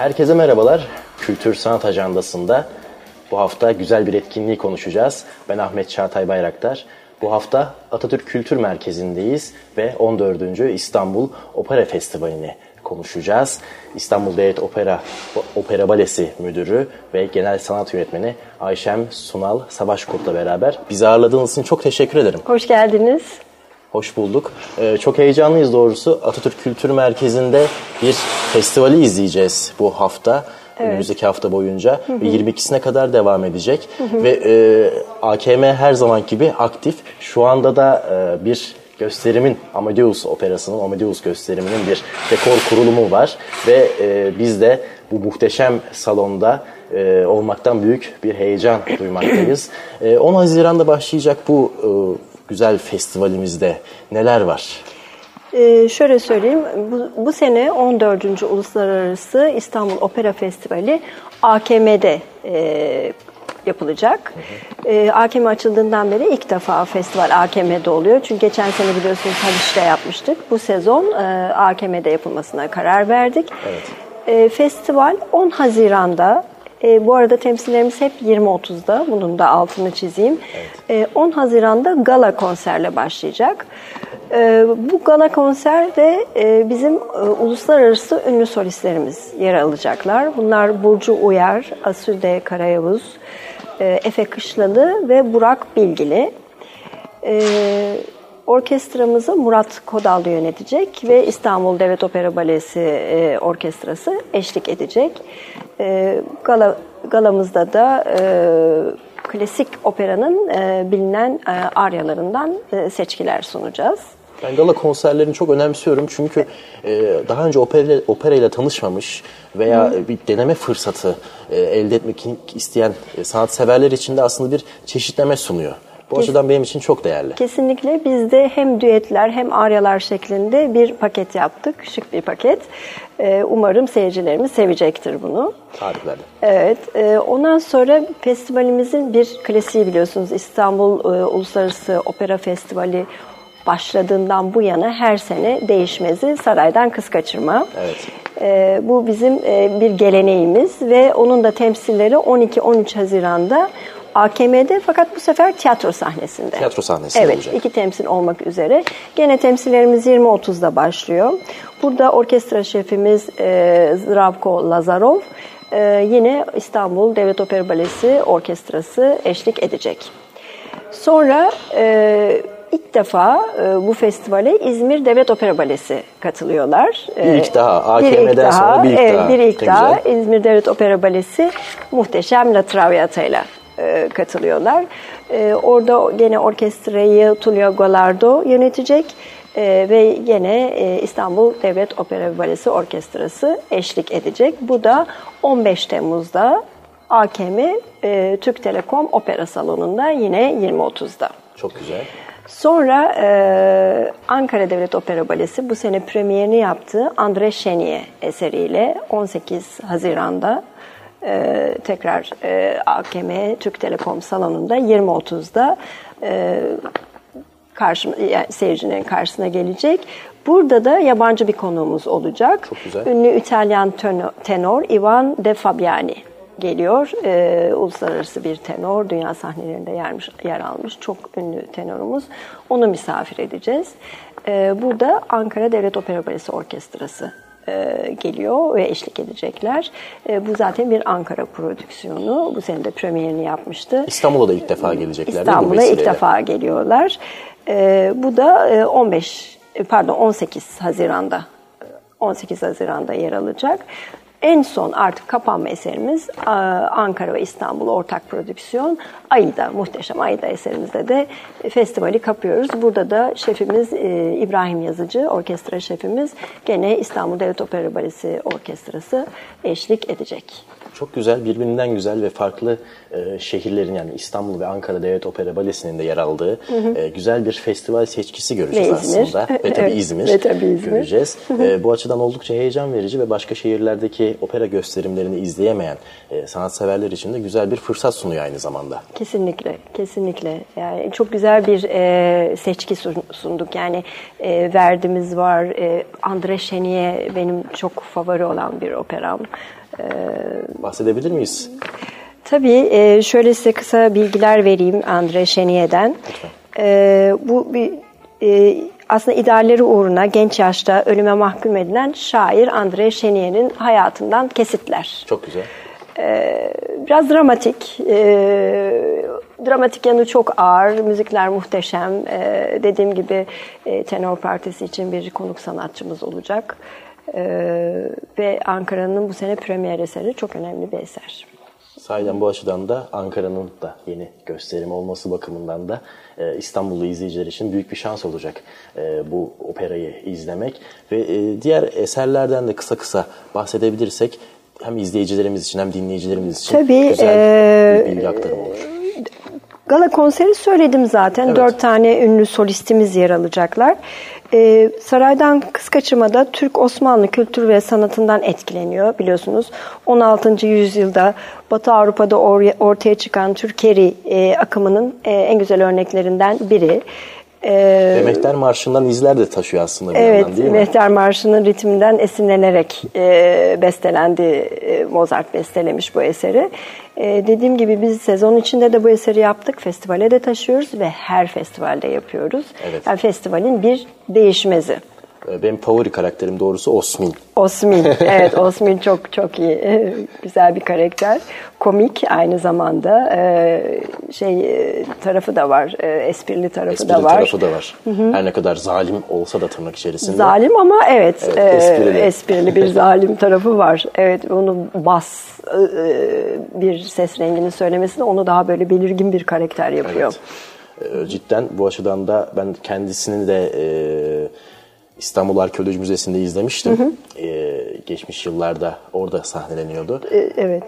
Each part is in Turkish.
Herkese merhabalar. Kültür Sanat Ajandası'nda bu hafta güzel bir etkinliği konuşacağız. Ben Ahmet Çağatay Bayraktar. Bu hafta Atatürk Kültür Merkezi'ndeyiz ve 14. İstanbul Opera Festivali'ni konuşacağız. İstanbul Devlet Opera Opera Balesi Müdürü ve Genel Sanat Yönetmeni Ayşem Sunal Savaşkurt'la beraber bizi ağırladığınız için çok teşekkür ederim. Hoş geldiniz. Hoş bulduk. Ee, çok heyecanlıyız doğrusu. Atatürk Kültür Merkezi'nde bir festivali izleyeceğiz bu hafta. Evet. Önümüzdeki hafta boyunca hı hı. ve 22'sine kadar devam edecek. Hı hı. Ve e, AKM her zaman gibi aktif. Şu anda da e, bir gösterimin Amadeus operasının, Amadeus gösteriminin bir dekor kurulumu var. Ve e, biz de bu muhteşem salonda e, olmaktan büyük bir heyecan duymaktayız. E, 10 Haziran'da başlayacak bu e, güzel festivalimizde neler var? Ee, şöyle söyleyeyim, bu, bu sene 14. Uluslararası İstanbul Opera Festivali AKM'de e, yapılacak. Hı hı. E, AKM açıldığından beri ilk defa festival AKM'de oluyor. Çünkü geçen sene biliyorsunuz Haliç'te yapmıştık. Bu sezon e, AKM'de yapılmasına karar verdik. Evet. E, festival 10 Haziran'da e, bu arada temsillerimiz hep 20.30'da. Bunun da altını çizeyim. Evet. E, 10 Haziran'da gala konserle başlayacak. E, bu gala konserde e, bizim e, uluslararası ünlü solistlerimiz yer alacaklar. Bunlar Burcu Uyar, Asude Karayavuz, e, Efe Kışlalı ve Burak Bilgili. E, orkestramızı Murat Kodallı yönetecek ve İstanbul Devlet Opera Balesi e, Orkestrası eşlik edecek. E, gala, galamızda da e, klasik operanın e, bilinen e, aryalarından e, seçkiler sunacağız. Ben gala konserlerini çok önemsiyorum çünkü e, daha önce opera, opera ile tanışmamış veya Hı. bir deneme fırsatı e, elde etmek isteyen sanatseverler için de aslında bir çeşitleme sunuyor. Bu Kes, açıdan benim için çok değerli. Kesinlikle biz de hem düetler hem aryalar şeklinde bir paket yaptık. Şık bir paket. Ee, umarım seyircilerimiz sevecektir bunu. Harikulade. Evet. E, ondan sonra festivalimizin bir klasiği biliyorsunuz İstanbul e, Uluslararası Opera Festivali başladığından bu yana her sene değişmezi saraydan kız kaçırma. Evet. E, bu bizim e, bir geleneğimiz ve onun da temsilleri 12-13 Haziran'da AKM'de fakat bu sefer tiyatro sahnesinde. Tiyatro sahnesinde evet, olacak. Evet, iki temsil olmak üzere. Gene temsillerimiz 20.30'da başlıyor. Burada orkestra şefimiz e, Zdravko Lazarov e, yine İstanbul Devlet Opera Balesi Orkestrası eşlik edecek. Sonra e, ilk defa e, bu festivale İzmir Devlet Opera Balesi katılıyorlar. Bir ilk daha. AKM'den bir ilk daha, sonra bir ilk evet, daha. Bir ilk daha. İzmir Devlet Opera Balesi muhteşem La Traviata ile e, katılıyorlar. E, orada gene orkestrayı Tulio Golardo yönetecek e, ve gene e, İstanbul Devlet Opera Balesi Orkestrası eşlik edecek. Bu da 15 Temmuz'da AKM e, Türk Telekom Opera Salonu'nda yine 20.30'da. Çok güzel. Sonra e, Ankara Devlet Opera Balesi bu sene premierini yaptığı André Chenier eseriyle 18 Haziran'da e, tekrar e, AKM Türk Telekom salonunda 20.30'da e, karşı, yani seyircinin karşısına gelecek. Burada da yabancı bir konuğumuz olacak. Çok güzel. Ünlü İtalyan tenor Ivan De Fabiani geliyor. Ee, uluslararası bir tenor, dünya sahnelerinde yer, yer almış çok ünlü tenorumuz. Onu misafir edeceğiz. Ee, burada Ankara Devlet Opera Balesi Orkestrası geliyor ve eşlik edecekler. E, bu zaten bir Ankara prodüksiyonu. Bu sene de premierini yapmıştı. İstanbul'a da ilk defa gelecekler İstanbul'a ilk defa geliyorlar. E, bu da 15 pardon 18 Haziran'da 18 Haziran'da yer alacak. En son artık kapanma eserimiz Ankara ve İstanbul ortak prodüksiyon. Aida, muhteşem Aida eserimizde de festivali kapıyoruz. Burada da şefimiz e, İbrahim Yazıcı, orkestra şefimiz gene İstanbul Devlet Opera Balesi Orkestrası eşlik edecek. Çok güzel, birbirinden güzel ve farklı e, şehirlerin yani İstanbul ve Ankara Devlet Opera Balesi'nin de yer aldığı hı hı. E, güzel bir festival seçkisi göreceğiz ve aslında. Ve tabii İzmir, ve tabii İzmir. göreceğiz. E, bu açıdan oldukça heyecan verici ve başka şehirlerdeki opera gösterimlerini izleyemeyen e, sanatseverler için de güzel bir fırsat sunuyor aynı zamanda. Kesinlikle, kesinlikle. Yani çok güzel bir e, seçki sunduk. Yani e, Verdi'miz var, e, Andre Chenier benim çok favori olan bir operam. Bahsedebilir miyiz? Tabii. E, şöyle size kısa bilgiler vereyim Andre Şeniye'den. E, bu bir e, aslında idealleri uğruna genç yaşta ölüme mahkum edilen şair Andre Şeniye'nin hayatından kesitler. Çok güzel. Ee, biraz dramatik. Ee, dramatik yanı çok ağır. Müzikler muhteşem. Ee, dediğim gibi e, tenor partisi için bir konuk sanatçımız olacak. Ee, ve Ankara'nın bu sene premier eseri çok önemli bir eser. Sahiden bu açıdan da Ankara'nın da yeni gösterimi olması bakımından da e, İstanbullu izleyiciler için büyük bir şans olacak e, bu operayı izlemek. Ve e, diğer eserlerden de kısa kısa bahsedebilirsek hem izleyicilerimiz için hem dinleyicilerimiz için Tabii, güzel e, bir bilgi aktarımı olur. Gala konseri söyledim zaten. Evet. Dört tane ünlü solistimiz yer alacaklar. Ee, saraydan kız kaçırmada Türk Osmanlı kültür ve sanatından etkileniyor biliyorsunuz. 16. yüzyılda Batı Avrupa'da or- ortaya çıkan Türkeri e, akımının e, en güzel örneklerinden biri. Ee, Ve Mehter Marşı'ndan izler de taşıyor aslında bir Evet, yandan değil mi? Mehter Marşı'nın ritminden esinlenerek e, bestelendi. E, Mozart bestelemiş bu eseri. E, dediğim gibi biz sezon içinde de bu eseri yaptık. Festivale de taşıyoruz ve her festivalde yapıyoruz. Evet. Yani festivalin bir değişmezi. E, Benim favori karakterim doğrusu Osmin. Osmin, evet Osmin çok çok iyi, e, güzel bir karakter. Komik aynı zamanda e, şey tarafı da var, esprili tarafı Esprili da var. tarafı da var. Her ne kadar zalim olsa da tırnak içerisinde. Zalim ama evet, Evet, e, esprili. esprili. bir zalim tarafı var. Evet onu bas e, bir ses rengini söylemesi de onu daha böyle belirgin bir karakter yapıyor. Evet. Cidden bu açıdan da ben kendisini de e, İstanbul Arkeoloji Müzesi'nde izlemiştim. E, geçmiş yıllarda orada sahneleniyordu. E, evet.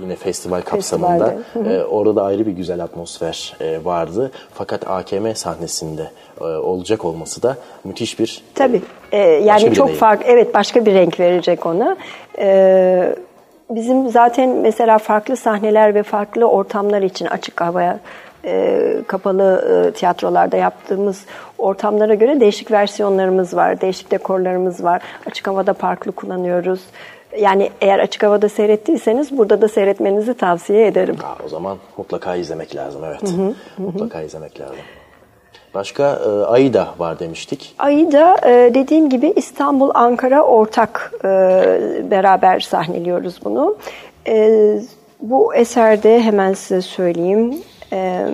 Yine festival kapsamında. E, orada da ayrı bir güzel atmosfer e, vardı. Fakat AKM sahnesinde e, olacak olması da müthiş bir Tabii. E, yani çok farklı. Evet başka bir renk verecek ona. E, bizim zaten mesela farklı sahneler ve farklı ortamlar için açık havaya e, kapalı e, tiyatrolarda yaptığımız ortamlara göre değişik versiyonlarımız var. Değişik dekorlarımız var. Açık havada farklı kullanıyoruz. Yani eğer açık havada seyrettiyseniz burada da seyretmenizi tavsiye ederim. Aa, o zaman mutlaka izlemek lazım evet. Mutlaka izlemek lazım. Başka e, Aida var demiştik. Ayda e, dediğim gibi İstanbul, Ankara ortak e, beraber sahneliyoruz bunu. E, bu eserde hemen size söyleyeyim. E,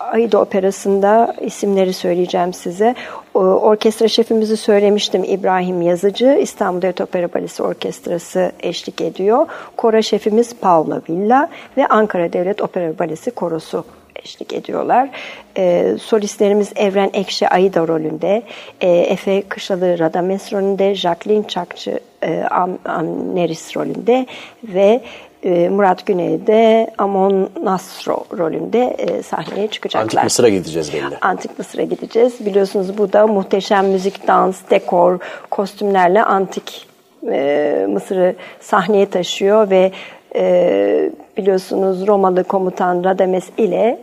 Aida Operası'nda isimleri söyleyeceğim size. Orkestra şefimizi söylemiştim İbrahim Yazıcı. İstanbul Devlet Opera Balesi Orkestrası eşlik ediyor. Kora şefimiz Paula Villa ve Ankara Devlet Opera Balesi Korosu eşlik ediyorlar. E, solistlerimiz Evren Ekşi Aida rolünde, e, Efe Kışlalı Radames rolünde, Jacqueline Çakçı e, Am, Amneris rolünde ve Murat Güney de Amon Nasro rolünde e, sahneye çıkacaklar. Antik Mısır'a gideceğiz belli. Antik Mısır'a gideceğiz. Biliyorsunuz bu da muhteşem müzik, dans, dekor, kostümlerle antik e, Mısır'ı sahneye taşıyor ve e, biliyorsunuz Romalı komutan Radames ile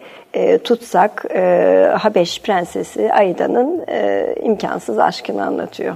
tutsak Habeş prensesi Aida'nın e, imkansız aşkını anlatıyor.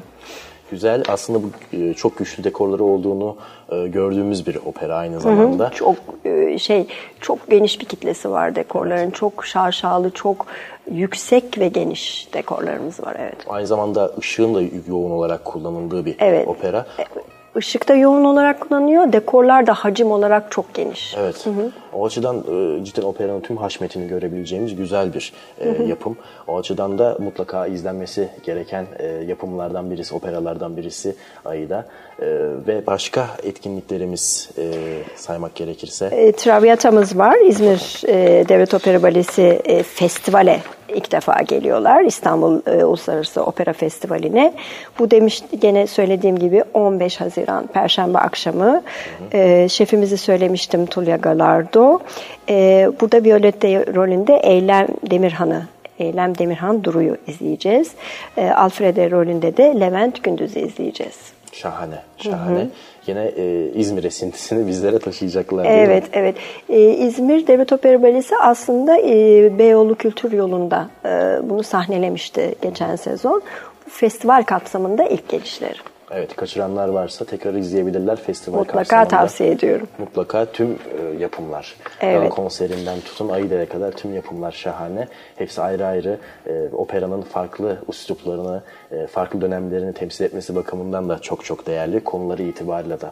Güzel. Aslında bu e, çok güçlü dekorları olduğunu e, gördüğümüz bir opera aynı zamanda. Çok e, şey çok geniş bir kitlesi var dekorların. Çok şaşalı, çok yüksek ve geniş dekorlarımız var evet. Aynı zamanda ışığın da yoğun olarak kullanıldığı bir Evet. opera. Işık da yoğun olarak kullanıyor. Dekorlar da hacim olarak çok geniş. Evet. O açıdan e, cidden operanın tüm haşmetini görebileceğimiz güzel bir e, yapım. O açıdan da mutlaka izlenmesi gereken e, yapımlardan birisi, operalardan birisi Aida. E, ve başka etkinliklerimiz e, saymak gerekirse. E, Traviata'mız var. İzmir Devlet Opera Balesi Festivale ilk defa geliyorlar. İstanbul e, Uluslararası Opera Festivali'ne. Bu demiş gene söylediğim gibi 15 Haziran Perşembe akşamı. E, şefimizi söylemiştim Tulya Galardo. E, burada Violetta rolünde Eylem Demirhan'ı Eylem Demirhan Duru'yu izleyeceğiz. E, Alfrede rolünde de Levent Gündüz'ü izleyeceğiz. Şahane, şahane. Yine e, İzmir esintisini bizlere taşıyacaklar. Evet, evet. Ee, İzmir Devlet Opera Balesi aslında e, Beyoğlu Kültür Yolu'nda e, bunu sahnelemişti geçen sezon. Bu festival kapsamında ilk gelişleri. Evet, kaçıranlar varsa tekrar izleyebilirler festival Mutlaka kapsamında. tavsiye ediyorum. Mutlaka tüm e, yapımlar. Evet. Gala konserinden tutun Aide'ye kadar tüm yapımlar şahane. Hepsi ayrı ayrı e, operanın farklı üsluplarını, e, farklı dönemlerini temsil etmesi bakımından da çok çok değerli. Konuları itibariyle da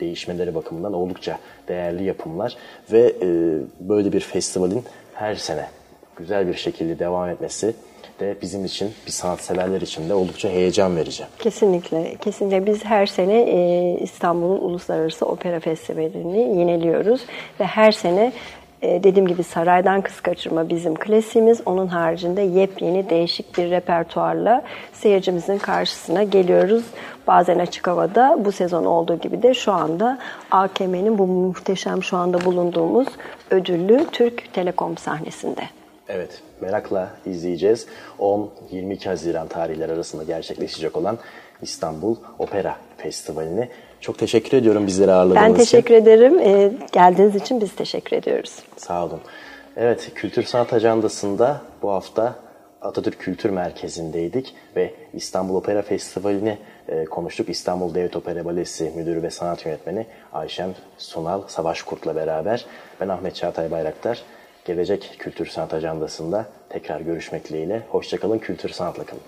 değişmeleri bakımından oldukça değerli yapımlar. Ve e, böyle bir festivalin her sene güzel bir şekilde devam etmesi de bizim için, bir sanatseverler için de oldukça heyecan verici. Kesinlikle, kesinlikle biz her sene e, İstanbul'un Uluslararası Opera Festivali'ni yeniliyoruz ve her sene e, dediğim gibi saraydan kız kaçırma bizim klasiğimiz. Onun haricinde yepyeni değişik bir repertuarla seyircimizin karşısına geliyoruz. Bazen açık havada bu sezon olduğu gibi de şu anda AKM'nin bu muhteşem şu anda bulunduğumuz ödüllü Türk Telekom sahnesinde. Evet, merakla izleyeceğiz. 10-22 Haziran tarihleri arasında gerçekleşecek olan İstanbul Opera Festivali'ni. Çok teşekkür ediyorum bizleri ağırladığınız Ben için. teşekkür ederim. E, geldiğiniz için biz teşekkür ediyoruz. Sağ olun. Evet, Kültür Sanat Ajandası'nda bu hafta Atatürk Kültür Merkezi'ndeydik ve İstanbul Opera Festivali'ni e, konuştuk. İstanbul Devlet Opera Balesi Müdürü ve Sanat Yönetmeni Ayşem Sunal Savaşkurt'la beraber. Ben Ahmet Çağatay Bayraktar. Gelecek Kültür Sanat Ajandası'nda tekrar görüşmek dileğiyle. Hoşçakalın, kültür sanatla kalın.